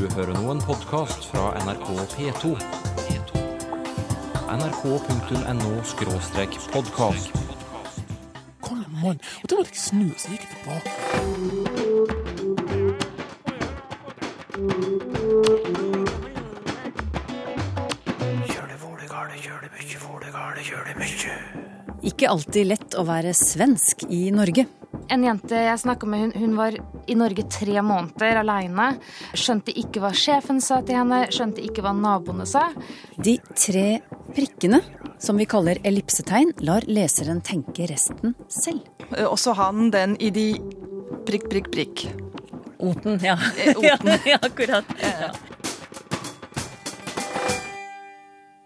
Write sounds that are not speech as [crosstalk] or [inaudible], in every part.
Du hører nå en podkast fra NRK P2. nrk.no podkast. Kom igjen, mann. Og da måtte jeg snu, så gikk jeg tilbake. Ikke alltid lett å være svensk i Norge. En jente jeg snakka med, hun, hun var i Norge tre måneder aleine. Skjønte ikke hva sjefen sa til henne, skjønte ikke hva naboene sa. De tre prikkene, som vi kaller ellipsetegn, lar leseren tenke resten selv. Også Og så har han den i de prikk, prikk, prikk. Oten, ja. Oten. [laughs] ja, akkurat. Ja.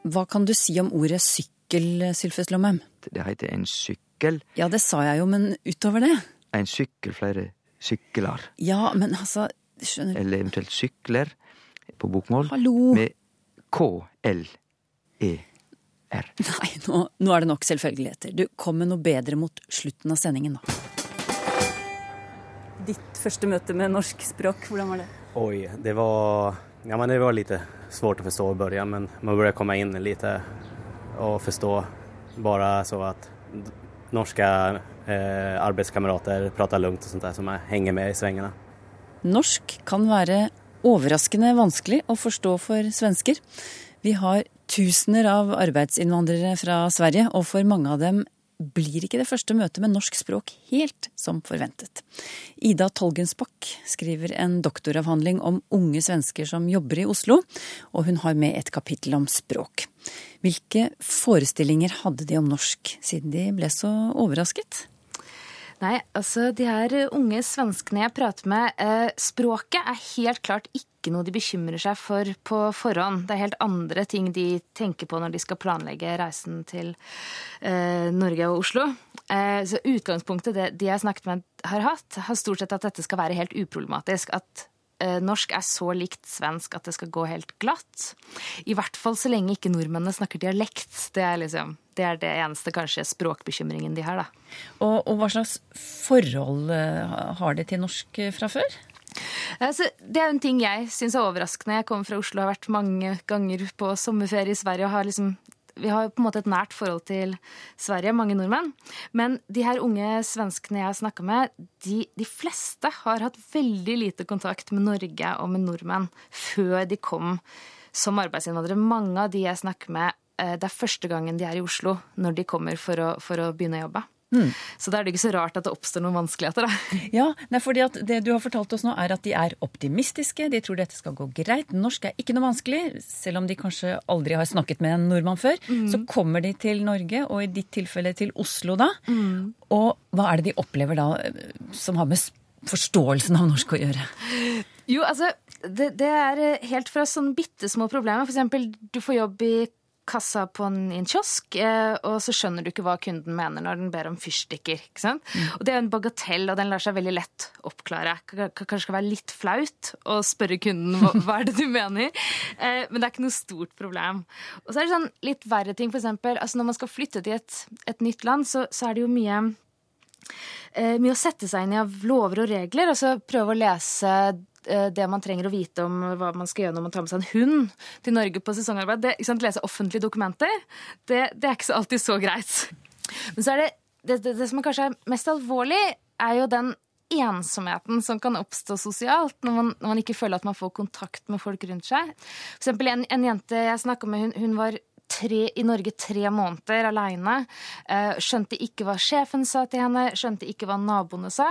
Hva kan du si om ordet sykkel, Sylfes Lomheim? Det heter en sykkel. Ja, det sa jeg jo, men utover det? En sykkel, flere sykler. Ja, men altså, skjønner Eller eventuelt sykler på bokmål. Hallo! Med K-L-E-R. [laughs] Nei, nå, nå er det nok selvfølgeligheter. Du, kom med noe bedre mot slutten av sendingen, da. Ditt første møte med norsk språk, hvordan var det? Oi, det var, ja, men det var litt svårt å forstå i begynnelsen, men man burde komme inn litt og forstå bare så at norsk norska eh, arbetskamrater pratar lugnt og sånt der, som jeg henger med i svingene. Norsk kan være overraskende vanskelig å forstå for svensker. Vi har tusener av arbeidsinnvandrere fra Sverige, og for mange av dem blir ikke det første møtet med norsk språk helt som forventet. Ida Tolgensbakk skriver en doktoravhandling om unge svensker som jobber i Oslo, og hun har med et kapittel om språk. Hvilke forestillinger hadde de om norsk, siden de ble så overrasket? Nei, altså de her unge svenskene jeg prater med, eh, språket er helt klart ikke noe de bekymrer seg for på forhånd. Det er helt andre ting de tenker på når de skal planlegge reisen til eh, Norge og Oslo. Eh, så utgangspunktet det de jeg har snakket med har hatt, har stort sett at dette skal være helt uproblematisk. At norsk er så likt svensk at det skal gå helt glatt. I hvert fall så lenge ikke nordmennene snakker dialekt. Det er liksom det er det eneste kanskje språkbekymringen de har, da. Og, og hva slags forhold eh, har de til norsk eh, fra før? Altså, det er en ting jeg syns er overraskende. Jeg kommer fra Oslo og har vært mange ganger på sommerferie i Sverige. og har liksom, Vi har på en måte et nært forhold til Sverige, mange nordmenn. Men de her unge svenskene jeg snakka med, de, de fleste har hatt veldig lite kontakt med Norge og med nordmenn før de kom som arbeidsinnvandrere. Mange av de jeg snakker med, eh, det er første gangen de er i Oslo når de kommer for å, for å begynne å jobbe. Så da er det ikke så rart at det oppstår noen vanskeligheter. da. [laughs] Ja, nei, fordi at Det du har fortalt oss nå, er at de er optimistiske. De tror dette skal gå greit. Norsk er ikke noe vanskelig. Selv om de kanskje aldri har snakket med en nordmann før, så kommer de til Norge, og i ditt tilfelle til Oslo da. Og hva er det de opplever da som har med forståelsen av norsk å gjøre? Jo, altså, det, det er helt fra sånn bitte små problemer. For eksempel, du får jobb i kassa på en, i en kiosk, eh, og så skjønner du ikke hva kunden mener når den ber om fyrstikker. ikke sant? Og Det er en bagatell, og den lar seg veldig lett oppklare. K- Kanskje skal være litt flaut å spørre kunden hva, [laughs] hva er det du mener, eh, men det er ikke noe stort problem. Og så er det sånn litt verre ting, eksempel, altså når man skal flytte til et, et nytt land, så, så er det jo mye eh, mye å sette seg inn i av lover og regler. og så prøve å lese det man trenger å vite om hva man skal gjøre når man tar med seg en hund til Norge på sesongarbeid. Det, ikke sant, lese offentlige dokumenter, det, det er ikke så alltid så greit. Men så er det, det, det, som kanskje er mest alvorlig, er jo den ensomheten som kan oppstå sosialt når man, når man ikke føler at man får kontakt med folk rundt seg. For eksempel en, en jente jeg snakka med, hun, hun var tre, i Norge tre måneder aleine. Eh, skjønte ikke hva sjefen sa til henne, skjønte ikke hva naboene sa.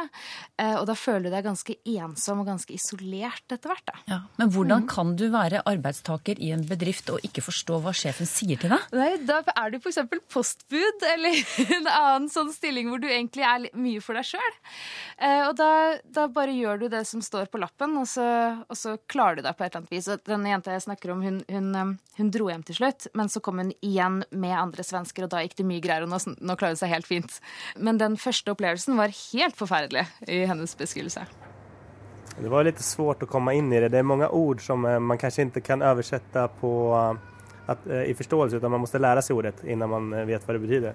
Eh, og da føler du deg ganske ensom og ganske isolert etter hvert. Ja, men hvordan kan du være arbeidstaker i en bedrift og ikke forstå hva sjefen sier til deg? Nei, da er du f.eks. postbud, eller [laughs] en annen sånn stilling hvor du egentlig er mye for deg sjøl. Eh, og da, da bare gjør du det som står på lappen, og så, og så klarer du deg på et eller annet vis. Og denne jenta jeg snakker om, hun, hun, hun dro hjem til slutt, men så kom hun igjen med andre svensker, og da gikk det mye greier, og nå, nå klarer hun seg helt fint. Men den første opplevelsen var helt forferdelig i hennes beskrivelse. Det var litt svårt å komme inn i det. Det er mange ord som eh, man kanskje ikke kan oversette på, at, eh, i forståelse, men man må lære seg ordet før man eh, vet hva det betyr.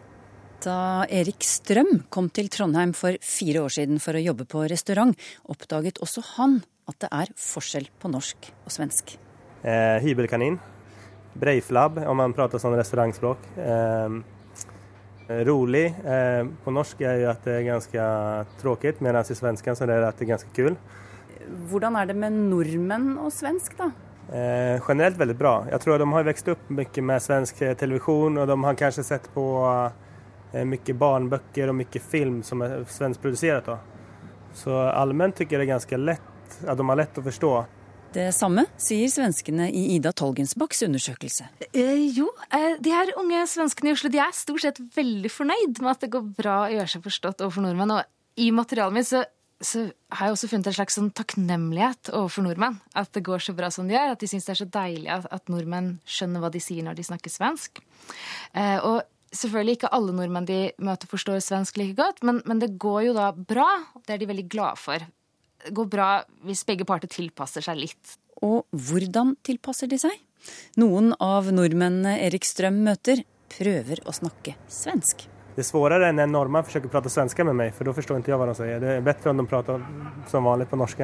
Da Erik Strøm kom til Trondheim for fire år siden for å jobbe på restaurant, oppdaget også han at det er forskjell på norsk og svensk. Eh, hybelkanin. Breiflabb om man pratar sånn restaurantspråk. Eh, rolig eh, på norsk er jo at det er ganske tråkig, mens i svensken så er det at det er ganske kul. Hvordan er det med nordmenn og svensk, da? Eh, generelt veldig bra. Jeg tror de har vokst opp mye med svensk televisjon, og de har kanskje sett på eh, mycket og mye mycket film som er svenskprodusert. Då. Så allment tycker jeg det er ganske lett, at de har lett å förstå. Det samme sier svenskene i Ida Tolgensbachs undersøkelse. Eh, jo, eh, de her unge svenskene i Oslo de er stort sett veldig fornøyd med at det går bra å gjøre seg forstått overfor nordmenn. Og i materialet mitt så, så har jeg også funnet en slags sånn takknemlighet overfor nordmenn. At det går så bra som det gjør. At de syns det er så deilig at, at nordmenn skjønner hva de sier når de snakker svensk. Eh, og selvfølgelig ikke alle nordmenn de møter forstår svensk like godt, men, men det går jo da bra. Det er de veldig glade for. Går bra hvis begge parter tilpasser seg litt. Og hvordan tilpasser de seg? Noen av nordmennene Erik Strøm møter, prøver å snakke svensk. Det er vanskeligere når en nordmann forsøker å prate svensk med meg, for da forstår ikke jeg hva de sier. Det er bedre om de prater som vanlig på norsk.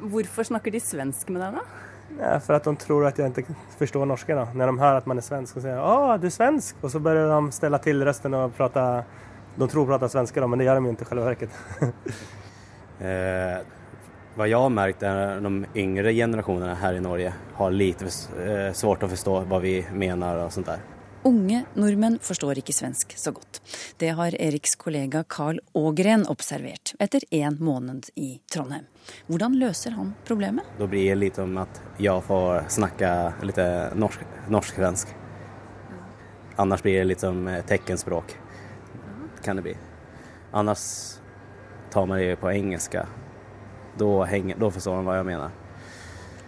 Hvorfor snakker de svensk med deg, da? Ja, for at de tror at jeg ikke forstår norsk. Da. Når de hører at man er svensk og sier 'Å, du er svensk. og så begynner de stelle til røsten og prate de tror de prater svensk, da, men det gjør de jo ikke i selve verket. Eh, vad jag har märkt är att de yngre generationerna här i Norge har lite eh, svårt att förstå vad vi menar och sånt där. Unge nordmenn forstår ikke svensk så godt. Det har Eriks kollega Carl Ågren observert etter én måned i Trondheim. Hvordan løser han problemet? Da blir det litt om at jeg får snakke litt norsk, Norsk Ellers Annars blir det litt som tegnspråk. teckenspråk. Kan det bli. Annars tar man det på engelska. Da, hänger, då förstår de vad jag menar.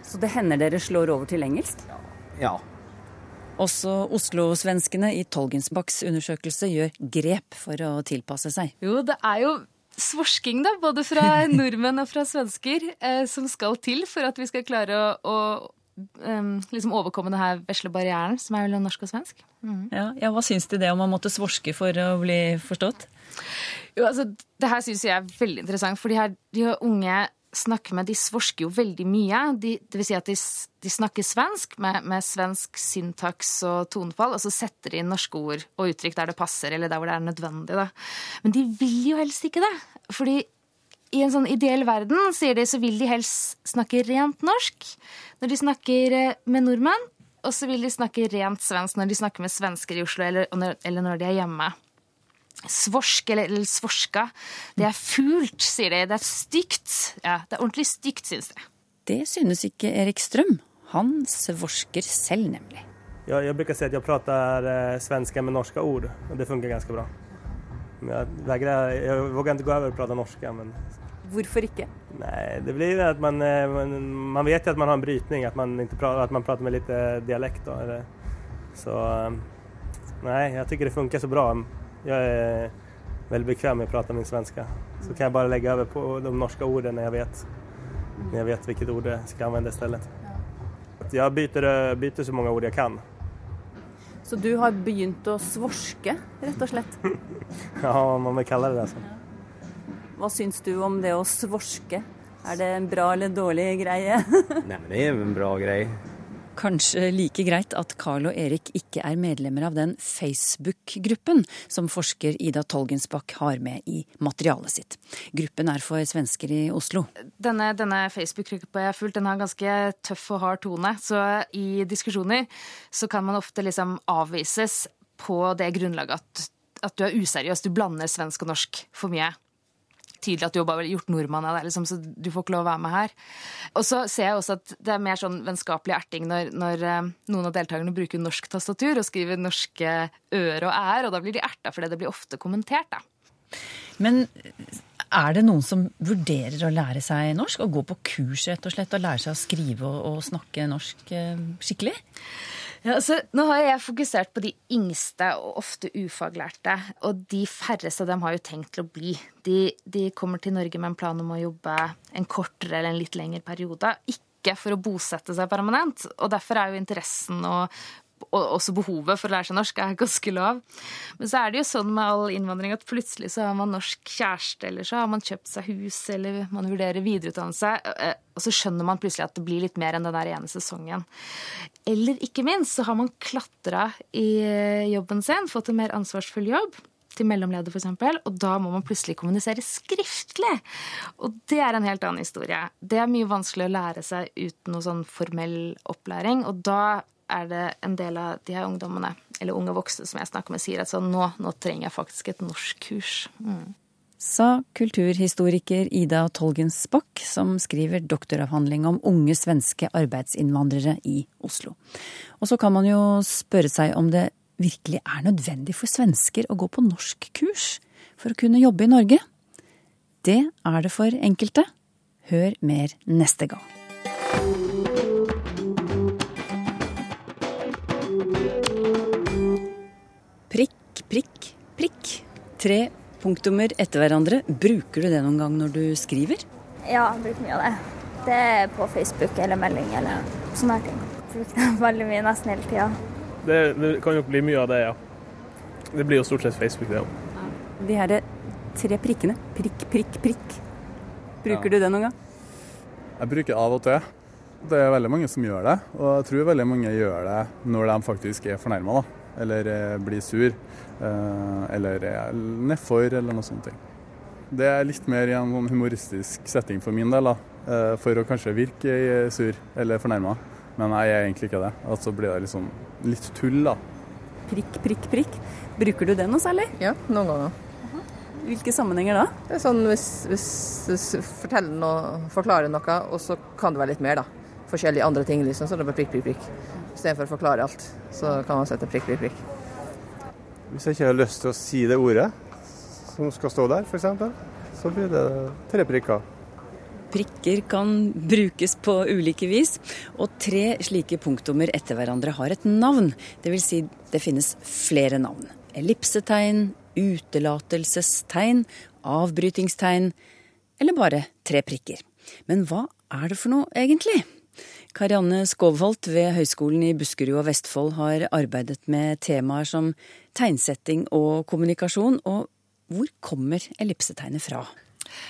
Så det hender dere slår over til engelsk? Ja, Også Oslo-svenskene i Tolgensbachs undersøkelse gjør grep for å tilpasse seg. Jo, det er jo svorsking, da, både fra [laughs] nordmenn og fra svensker, eh, som skal til for at vi skal klare å, å em, liksom overkomme denne vesle barrieren, som er mellom norsk og svensk. Ja, ja, Hva syns du det om man måtte svorske for å bli forstått? Jo, altså, det her syns jeg er veldig interessant, for de her de unge snakker med, de svorsker jo veldig mye. De, det vil si at de, de snakker svensk med, med svensk syntaks og tonefall, og så setter de inn norske ord og uttrykk der det passer, eller der hvor det er nødvendig. Da. Men de vil jo helst ikke det. Fordi i en sånn ideell verden, sier de, så vil de helst snakke rent norsk når de snakker eh, med nordmenn, og så vil de snakke rent svensk når de snakker med svensker i Oslo, eller, eller når de er hjemme. Svorsk eller, eller svorska, det er fult, sier de. Det er stygt. Ja, det er ordentlig stygt, synes de. Det synes ikke Erik Strøm. Han svorsker selv, nemlig. Jeg, jeg bruker si at jeg prater eh, med norske ord og det funker ganske bra. Men jag, jeg våger ikke gå over og prate norsk. Men, Hvorfor ikke? Nei, det blir jo at man, eh, man, man vet at att man har en brytning, at man, prater, pratar, att man prater, med litt dialekt. Då, eller, så nei, jeg syns det funker så bra. Jeg er veldig bekvem med å prate min svenske. Så kan jeg bare legge over på de norske ordene når jeg vet, Når jeg vet hvilket ord jeg skal anvende i stedet. byter, eh, byter så mange ord jeg kan. Så du har begynt å svorske, rett og slett? [laughs] Ja, man vill kalle det det. Sånn. Hva syns du om det å svorske? Er det en bra eller dårlig greie? [laughs] Nei, men det er en bra grej. Kanskje like greit at Carl og Erik ikke er medlemmer av den Facebook-gruppen som forsker Ida Tolgensbakk har med i materialet sitt. Gruppen er for svensker i Oslo. Denne, denne Facebook-gruppa jeg har fulgt, den har ganske tøff og hard tone. Så i diskusjoner så kan man ofte liksom avvises på det grunnlaget at, at du er useriøs. Du blander svensk og norsk for mye. Tydelig at du har bare gjort nordmann av deg, liksom, så du får ikke lov å være med her. Og så ser jeg også at det er mer sånn vennskapelig erting når, når eh, noen av deltakerne bruker norsk tastatur og skriver norske ø-er og æ-er, og da blir de erta fordi det blir ofte kommentert, da. Men er det noen som vurderer å lære seg norsk? Å gå på kurs rett og slett og lære seg å skrive og, og snakke norsk eh, skikkelig? Ja, så nå har jeg fokusert på de yngste og ofte ufaglærte, og de færreste av dem har jo tenkt til å bli. De, de kommer til Norge med en plan om å jobbe en kortere eller en litt lengre periode. Ikke for å bosette seg permanent. Og derfor er jo interessen og også behovet for å lære seg norsk er ganske lav. Men så er det jo sånn med all innvandring at plutselig så har man norsk kjæreste, eller så har man kjøpt seg hus, eller man vurderer videreutdannelse, eh, og så skjønner man plutselig at det blir litt mer enn den der ene sesongen. Eller ikke minst så har man klatra i jobben sin, fått en mer ansvarsfull jobb til mellomleder f.eks., og da må man plutselig kommunisere skriftlig. Og det er en helt annen historie. Det er mye vanskelig å lære seg uten noe sånn formell opplæring, og da er det en del av de her ungdommene, eller unge voksne som jeg snakker med, sier at sånn, nå, nå trenger jeg faktisk et norskkurs. Mm. Sa kulturhistoriker Ida Tolgensbakk, som skriver doktoravhandling om unge svenske arbeidsinnvandrere i Oslo. Og så kan man jo spørre seg om det virkelig er nødvendig for svensker å gå på norskkurs for å kunne jobbe i Norge? Det er det for enkelte. Hør mer neste gang. Prikk, prikk. Tre punktummer etter hverandre. Bruker du det noen gang når du skriver? Ja, jeg bruker mye av det. Det er på Facebook eller melding eller sånne her ting. Jeg bruker det [laughs] veldig mye, nesten hele tida. Det, det kan jo bli mye av det, ja. Det blir jo stort sett Facebook, det òg. De her tre prikkene. Prikk, prikk, prikk. Bruker Ja. du det noen gang? Jeg bruker av og til. Det er veldig mange som gjør det, og jeg tror veldig mange gjør det når de faktisk er fornærma, eller eh, blir sur, eh, eller er nedfor, eller noe sånt. Det er litt mer i en sånn humoristisk setting for min del, da, eh, for å kanskje virke eh, sur eller fornærma. Men jeg er egentlig ikke det. Og så blir det liksom litt tull, da. Prikk, prikk, prikk. Bruker du det noe særlig? Ja, noen ganger. Hvilke sammenhenger da? Det er sånn hvis, hvis hvis forteller noe, forklarer noe, og så kan det være litt mer, da. Forskjellige andre ting, liksom. Så det bare prikk, prikk, prikk. Istedenfor å forklare alt, så kan man sette prikk, prikk, prikk. Hvis jeg ikke har lyst til å si det ordet som skal stå der, f.eks., så blir det tre prikker. Prikker kan brukes på ulike vis, og tre slike punktummer etter hverandre har et navn. Det vil si, det finnes flere navn. Ellipsetegn, utelatelsestegn, avbrytingstegn, eller bare tre prikker. Men hva er det for noe, egentlig? Karianne Skovholt ved Høgskolen i Buskerud og Vestfold har arbeidet med temaer som tegnsetting og kommunikasjon, og hvor kommer ellipsetegnet fra?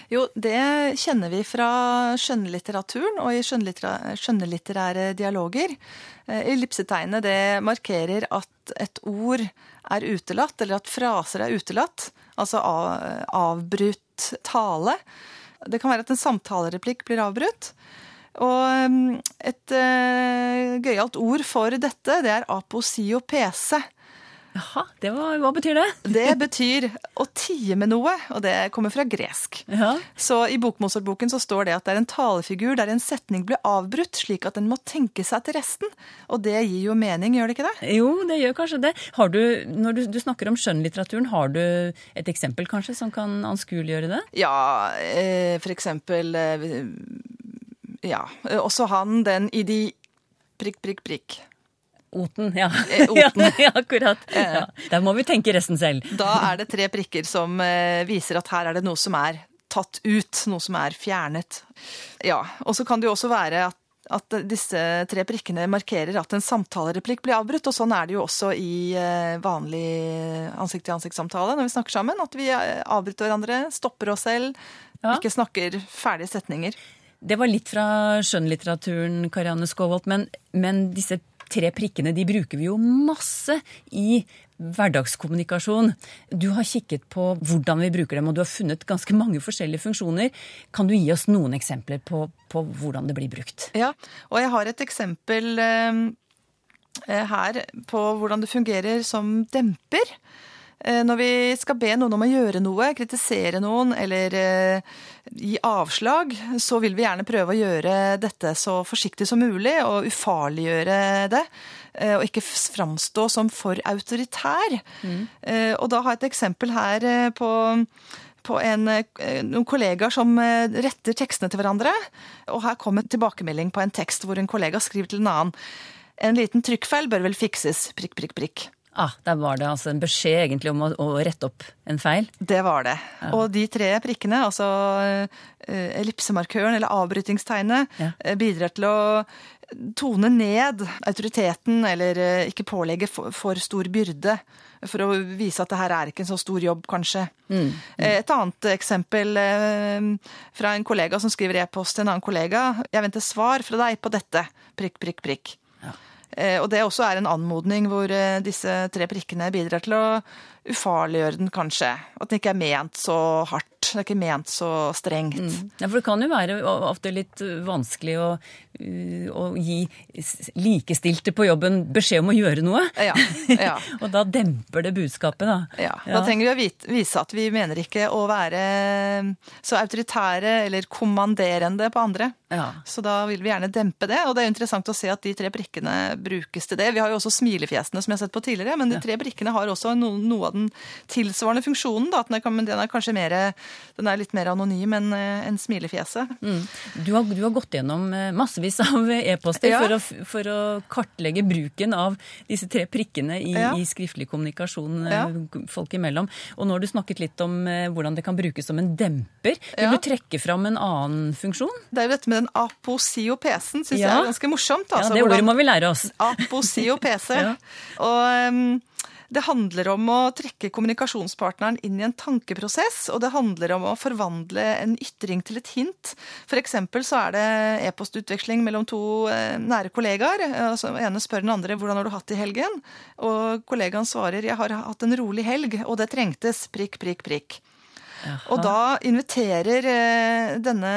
Jo, det kjenner vi fra skjønnlitteraturen og i skjønnlitterære dialoger. Eh, Ellipsetegnet det markerer at et ord er utelatt, eller at fraser er utelatt. Altså av, avbrutt tale. Det kan være at en samtalereplikk blir avbrutt. Og mm, et uh, gøyalt ord for dette, det er aposiopese. Jaha, det var, hva betyr det? Det betyr å tie med noe, og det kommer fra gresk. Så i Bokmosorboken så står det at det er en talefigur der en setning blir avbrutt, slik at den må tenke seg til resten. Og det gir jo mening, gjør det ikke det? Jo, det gjør kanskje det. Har du, når du, du snakker om skjønnlitteraturen, har du et eksempel kanskje som kan anskueliggjøre det? Ja, eh, for eksempel eh, Ja, eh, også han den i de prikk, prikk, prikk. Oten, ja. Eh, [laughs] Oten. ja, akkurat. Ja. Der må vi tenke resten selv. Da er det tre prikker som eh, viser at her er det noe som er tatt ut, noe som er fjernet. Ja, og så kan det jo også være at, at disse tre prikkene markerer at en samtalereplikk blir avbrutt, og sånn er det jo også i eh, vanlig ansikt-til-ansikt-samtale når vi snakker sammen, at vi eh, avbryter hverandre, stopper oss selv, ikke snakker ferdige setninger. Det var litt fra skjønnlitteraturen, Karianne Skåvold, men, men disse tre prikkene de bruker vi jo masse i hverdagskommunikasjon. Du har kikket på hvordan vi bruker dem, og du har funnet ganske mange forskjellige funksjoner. Kan du gi oss noen eksempler på, på hvordan det blir brukt? Ja, og jeg har et eksempel eh, her på hvordan det fungerer som demper. Eh, Når vi skal be noen om å gjøre noe, kritisere noen eller eh, gi avslag, så vil vi gjerne prøve å gjøre dette så forsiktig som mulig og ufarliggjøre det. eh, Og ikke framstå som for autoritær. Mm. Og da har jeg et eksempel her på på en, noen kollegaer som retter tekstene til hverandre. Og her kom en tilbakemelding på en tekst hvor en kollega skriver til en annen. En liten trykkfeil bør vel fikses, prikk, prikk, prikk. Ah, Der var det altså en beskjed egentlig om å, å rette opp en feil. Det var det. Og de tre prikkene, altså eh, ellipsemarkøren eller avbrytingstegnet, Ja. eh, bidrar til å tone ned autoriteten eller eh, ikke pålegge for, for stor byrde. For å vise at det her er ikke en så stor jobb, kanskje. Mm. mm. Et annet eksempel fra en kollega som skriver e-post til en annen kollega. Jeg venter svar fra deg på dette. Prikk, prikk, prikk. Eh, Og det også er en anmodning hvor eh, disse tre prikkene bidrar til å ufarliggjøre den, kanskje. At den ikke er ment så hardt. Det er ikke ment så strengt. Ja, for det kan jo være ofte litt vanskelig å, å gi likestilte på jobben beskjed om å gjøre noe. Ja, ja. [laughs] og da demper det budskapet, da. Ja, Da trenger vi å vite, vise at vi mener ikke å være så autoritære eller kommanderende på andre. Ja. Så da vil vi gjerne dempe det. Og det er interessant å se at de tre brikkene brukes til det. Vi har jo også smilefjesene som jeg har sett på tidligere, men de tre brikkene har også no, noe av den tilsvarende funksjonen. Da, at den er, den er kanskje mer, den er litt mer anonym enn en smilefjeset. Mm. Du, har, du har gått gjennom eh, massevis av e-poster Ja. for, for å kartlegge bruken av disse tre prikkene i, Ja. i skriftlig kommunikasjon eh, Ja. folk imellom. Og nå har du snakket litt om eh, hvordan det kan brukes som en demper. Vil Ja. du trekke fram en annen funksjon? Det er jo dette med den aposiopesen, syns Ja. jeg er ganske morsomt. Ja, altså, det ordet hvordan- må vi lære oss. Aposiopese. [laughs] Ja. Og ehm, det handler om å trekke kommunikasjonspartneren inn i en tankeprosess, og det handler om å forvandle en ytring til et hint. Eksempel så er det e-postutveksling mellom to eh, nære kollegaer. Altså, ene spør den andre hvordan har du hatt det i helgen, og kollegaen svarer jeg har hatt en rolig helg, og det trengtes prikk, prikk, prikk. Og da inviterer eh, denne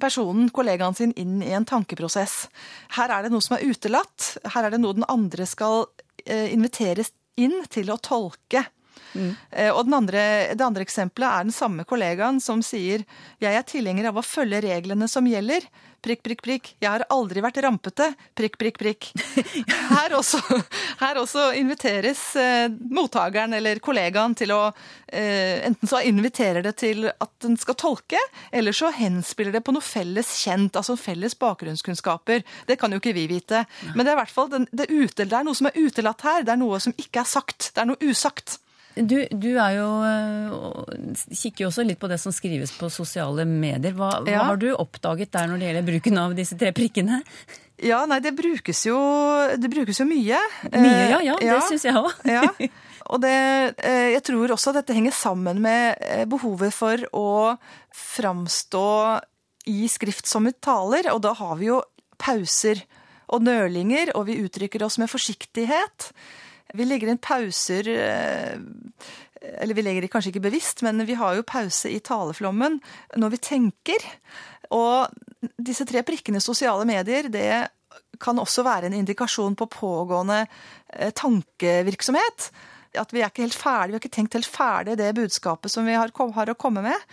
personen, kollegaen sin, inn i en tankeprosess. Her er det noe som er utelatt. Her er det noe den andre skal inviteres inn til å tolke. Eh, Og den andre, det andre eksempelet er den samme kollegaen som sier jeg er tilhenger av å følge reglene som gjelder. Prikk, prikk, prikk. Jeg har aldri vært rampete. Prikk, prikk, prikk. [laughs] Her også, her også inviteres eh, mottakeren eller kollegaen til å eh, Enten så inviterer det til at den skal tolke, eller så henspiller det på noe felles kjent, altså felles bakgrunnskunnskaper. Det kan jo ikke vi vite. Men det er i hvert fall det, det er noe som er utelatt her. Det er noe som ikke er sagt. Det er noe usagt. Du, du er jo øh, kikker jo også litt på det som skrives på sosiale medier. Hva, hva har du oppdaget der når det gjelder bruken av disse tre prikkene? Ja, nei, det brukes jo, det brukes jo mye. Mye, ja, ja, ja. det syns jeg òg. ja. Og det, eh, jeg tror også at dette henger sammen med eh, behovet for å framstå i skrift som vi taler, og da har vi jo pauser og nølinger, og vi uttrykker oss med forsiktighet. Vi legger inn pauser eh, Eller vi legger det kanskje ikke bevisst, men vi har jo pause i taleflommen når vi tenker. Og disse tre prikkene sosiale medier, det kan også være en indikasjon på pågående eh, tankevirksomhet. At vi er ikke helt ferdig, vi har ikke tenkt helt ferdig det budskapet som vi har, har å komme med.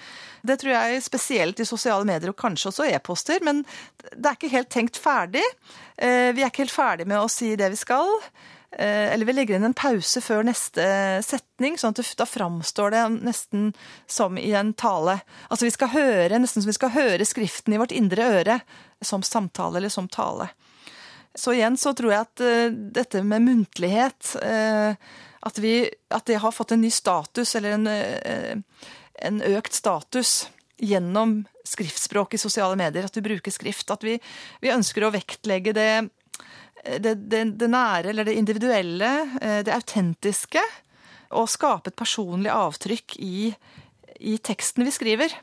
Det tror jeg spesielt i sosiale medier, og kanskje også e-poster. Men det er ikke helt tenkt ferdig. Eh, Vi er ikke helt ferdig med å si det vi skal. Eh, Eller vi legger inn en pause før neste setning, sånn at da framstår det nesten som i en tale. Altså vi skal høre, nesten som vi skal høre skriften i vårt indre øre som samtale eller som tale. Så igjen så tror jeg at eh, dette med muntlighet eh, at, vi, at det har fått en ny status, eller en, eh, en økt status gjennom skriftspråk i sosiale medier. At vi bruker skrift. At vi, vi ønsker å vektlegge det, det, det, det nære eller det individuelle, eh, det autentiske. Og skape et personlig avtrykk i, i teksten vi skriver.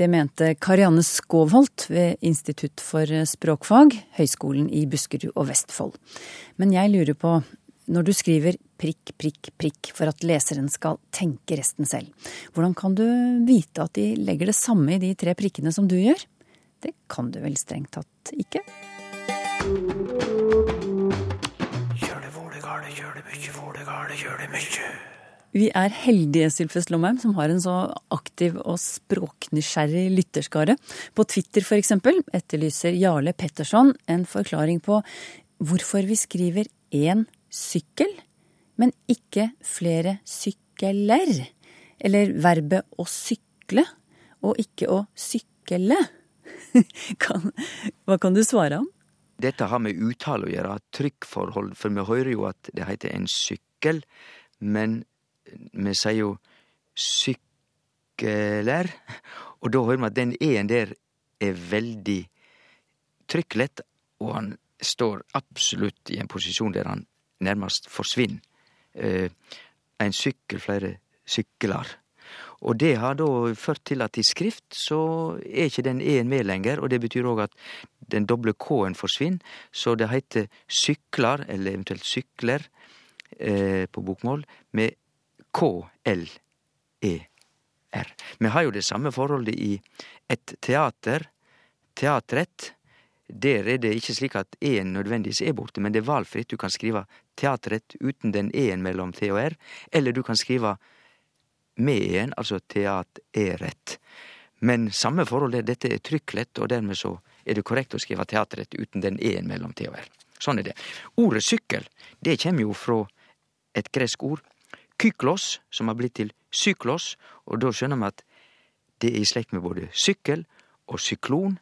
Det mente Karianne Skovholt ved Institutt for språkfag, Høgskolen i Buskerud og Vestfold. Men jeg lurer på, når du skriver prikk, prikk, prikk for at leseren skal tenke resten selv, hvordan kan du vite at de legger det samme i de tre prikkene som du gjør? Det kan du vel strengt tatt ikke? Vi er heldige, Sylfest Lomheim, som har en så aktiv og språknysgjerrig lytterskare. På Twitter eksempel etterlyser Jarle Petterson en forklaring på hvorfor vi skriver én sykkel, men ikke flere sykkeler. Eller verbet å sykle, og ikke å sykle. [laughs] Kan, hva kan du svare om? Dette har med uttale å gjøre, trykkforhold, for vi hører jo at det heter en sykkel, men vi sier jo sykler, og da hører vi at den e-en der er veldig trykklett, og han står absolutt i en posisjon der han nærmest forsvinner. Eh, en sykkel, flere sykler. Og det har da ført til at i skrift så er ikke den e-en med lenger, og det betyr òg at den doble k-en forsvinner, så det heter syklar, eller eventuelt sykler, eh, på bokmål, med k-l-e-r. Vi har jo det samme forholdet i et teater, teatret. Der er det ikke slik at e-en nødvendigvis er borte, men det er valfritt. Du kan skrive teatret uten den e-en mellom t og r, eller du kan skrive med e-en, altså teateret. Men samme forhold dette er trykklett, og dermed så er det korrekt å skrive teatret uten den e-en mellom t og r. Sånn er det. Ordet sykkel, det kommer jo fra et gresk ord, kyklos, som har blitt til syklos, og da skjønner vi at det er i slekt med både sykkel og syklon.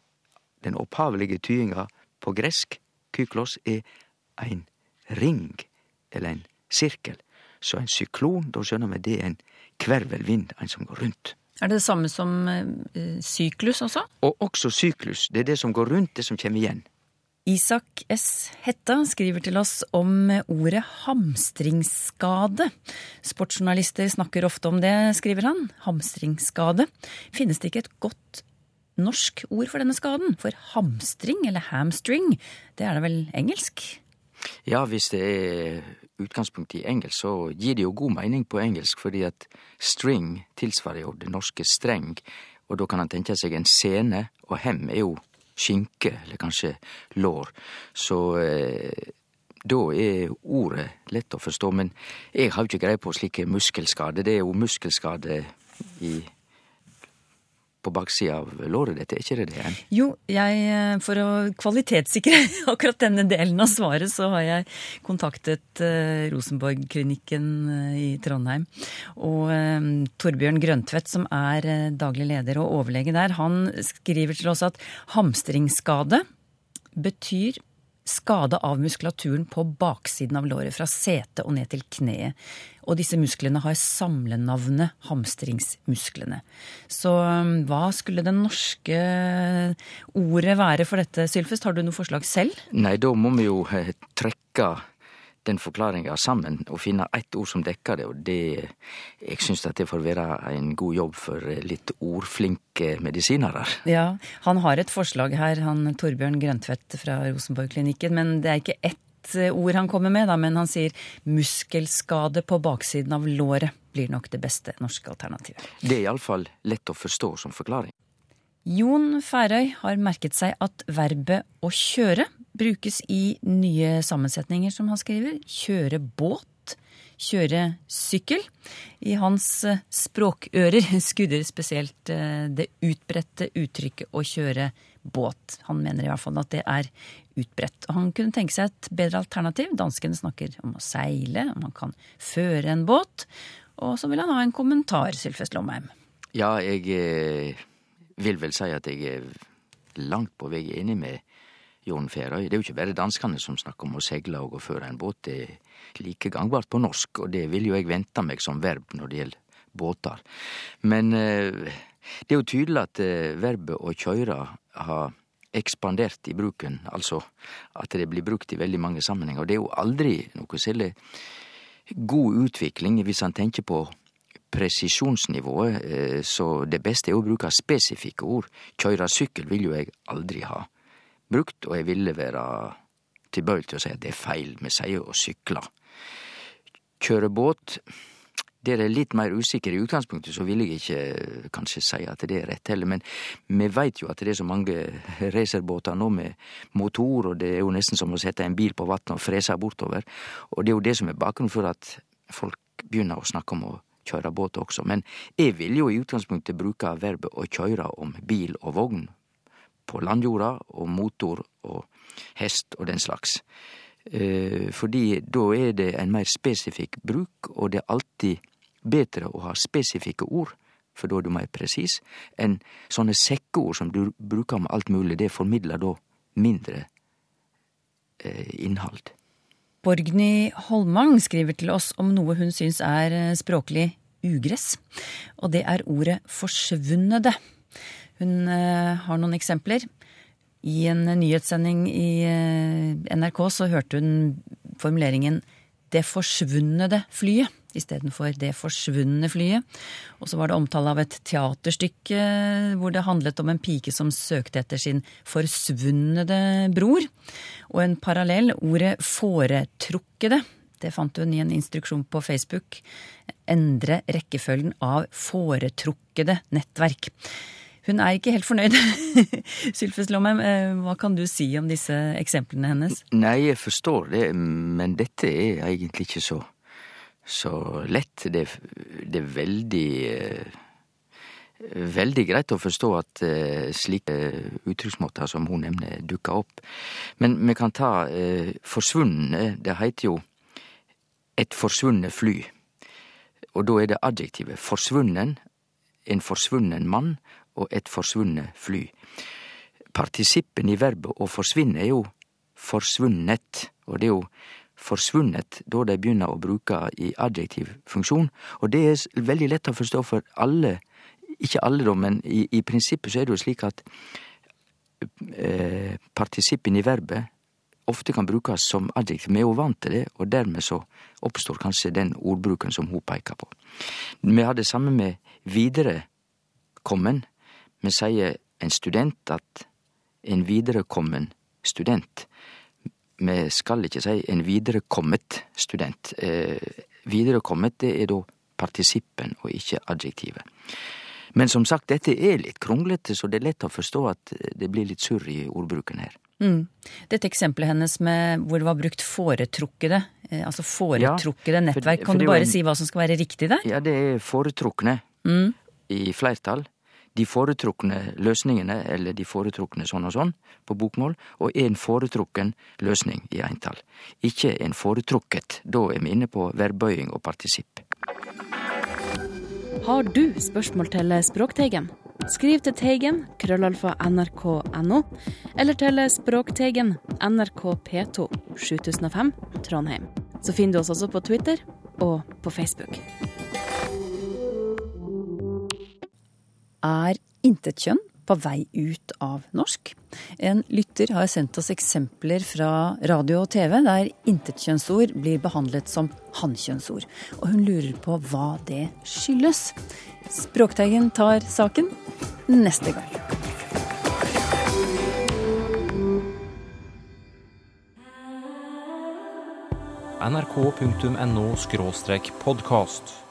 Den opphavelige tydinga på gresk, kyklos, er ein ring, eller en sirkel. Så en syklon, da skjønner vi det er en kvervelvind, en som går rundt. Er det det samme som ø, syklus også? Og også syklus, det er det som går rundt, det som kommer igjen. Isak S. Hetta skriver til oss om ordet hamstringsskade. Sportsjournalister snakker ofte om det, skriver han. Hamstringsskade. Finnes det ikke et godt norsk ord for denne skaden? For hamstring, eller hamstring, det er da vel engelsk? Ja, hvis det er utgangspunkt i engelsk, så gir det jo god mening på engelsk, fordi at string tilsvarer jo det norske streng, og da kan han tenke seg en scene, og hem er jo skinke, eller kanskje lår. Så eh, da er ordet lett å forstå, men jeg har jo ikke greie på slike muskelskader. Det er jo muskelskade i på baksida av låret ditt, er ikke det det? Jo, jeg, for å kvalitetssikre [laughs] akkurat denne delen av svaret, så har jeg kontaktet uh, Rosenborg-klinikken uh, i Trondheim. Og Torbjørn Grøntvedt, som er daglig leder og overlege der, han skriver til oss at hamstringsskade betyr skade av muskulaturen på baksiden av låret, fra setet og ned til kneet. Og disse musklene har samlenavnet hamstringsmusklene. Så um, hva skulle det norske ordet være for dette, Sylfest? Har du noe forslag selv? Nei, da må vi jo eh, trekke den forklaringa sammen og finne ett ord som dekker det. Og det Jeg syns at det får være en god jobb for litt ordflinke medisinere. Ja, han har et forslag her, han Torbjørn Grøntvedt fra Rosenborg-klinikken, men det er ikke ett ord han kommer med, da, men han sier muskelskade på baksiden av låret blir nok det beste norske alternativet. Det er iallfall lett å forstå som forklaring. Jon Færøy har merket seg at verbet å kjøre brukes i nye sammensetninger, som han skriver. Kjøre båt, kjøre sykkel. I hans språkører [laughs] skudder spesielt det utbredte uttrykket å kjøre båt. Han mener i hvert fall at det er utbredt. Han kunne tenke seg et bedre alternativ. Danskene snakker om å seile, om man kan føre en båt. Og så vil han ha en kommentar, Sylfest Lomheim. Ja, jeg vil vel si at jeg er langt på vei enig med Jon Færøy. Det er jo ikke bare danskene som snakker om å seile og å føre en båt. Det er like gangbart på norsk, og det vil jo jeg vente meg som verb når det gjelder båter. Men det er jo tydelig at verbet å kjøre har ekspandert i bruken, altså at det blir brukt i veldig mange sammenhenger. Og det er jo aldri noe særlig god utvikling hvis han tenker på presisjonsnivået, så det beste er å bruke spesifikke ord. Køyre sykkel vil jo jeg aldri ha brukt, og jeg ville være tilbøyelig til å si at det er feil, vi sier å sykle. Kjøre båt, der er litt mer usikker i utgangspunktet, så vil jeg ikke kanskje si at det er rett heller, men vi veit jo at det er så mange [laughs] racerbåter nå med motor, og det er jo nesten som å sette en bil på vannet og frese bortover, og det er jo det som er bakgrunnen for at folk begynner å snakke om å kjøre båt også, men jeg vil jo i utgangspunktet bruke verbet å kjøre om bil og vogn på landjorda, og motor og hest og den slags. Fordi da er det en mer spesifikk bruk, og det er alltid betre å ha spesifikke ord, for da er du meir presis, enn sånne sekkeord som du bruker med alt mulig. Det formidler da mindre eh, innhold. Borgny Holmang skriver til oss om noe hun syns er eh, språklig ugress. Og det er ordet forsvunnede. Hun eh, har noen eksempler. I en nyhetssending i eh, NRK så hørte hun formuleringen 'det forsvunnede flyet' istedenfor 'det forsvunne flyet'. Og så var det omtale av et teaterstykke hvor det handlet om en pike som søkte etter sin forsvunnede bror. Og en parallell, ordet 'foretrukkede'. Det fant hun i en instruksjon på Facebook. Endre rekkefølgen av foretrukkede nettverk. Hun er ikke helt fornøyd. [laughs] Sylfes Lomheim, eh, hva kan du si om disse eksemplene hennes? Nei, jeg forstår det, men dette er egentlig ikke så, så lett. Det, det er veldig eh, Veldig greit å forstå at uh, slike uttrykksmåter som hun nevner, dukker opp. Men vi kan ta uh, forsvunne. Det heter jo et forsvunnet fly. Og da er det adjektivet forsvunnen, en forsvunnen mann og et forsvunnet fly. Partisippen i verbet å forsvinne er jo forsvunnet, og det er jo forsvunnet da de begynner å bruke i adjektiv funksjon, og det er veldig lett å forstå for alle ikke alle, da, men i, i, prinsippet så er det jo slik at eh, partisippen i verbet ofte kan brukes som adjektiv. Vi er jo vant til det, og dermed så oppstår kanskje den ordbruken som hun peker på. Vi har det samme med viderekommen. Vi sier en student at en viderekommen student. Vi skal ikke si en viderekommet student. Eh, viderekommet, det er da partisippen og ikke adjektivet. Men som sagt, dette er litt kronglete, så det er lett å forstå at det blir litt surr i ordbruken her. Mm. Dette eksempelet hennes med hvor det var brukt foretrukkede, eh, altså foretrukkede Ja, nettverk, nettverk, for kan du bare en- si hva som skal være riktig der? Ja, det er foretrukne Mm. i flertall. De foretrukne løsningene, eller de foretrukne sånn og sånn, på bokmål, og en foretrukken løsning i eintall. Ikke en foretrukket. Da er vi inne på verbøying og partisipp. Har du spørsmål til Språkteigen? Skriv til Teigen, krøllalfa nrk.no, eller til Språkteigen, NRK P2, 7005, Trondheim. Så finner du oss også på Twitter og på Facebook. Er intetkjønn på vei ut av norsk? En lytter har sendt oss eksempler fra radio og TV der intetkjønnsord blir behandlet som hannkjønnsord. Og hun lurer på hva det skyldes. Språkteigen tar saken neste gang. nrk.no podkast.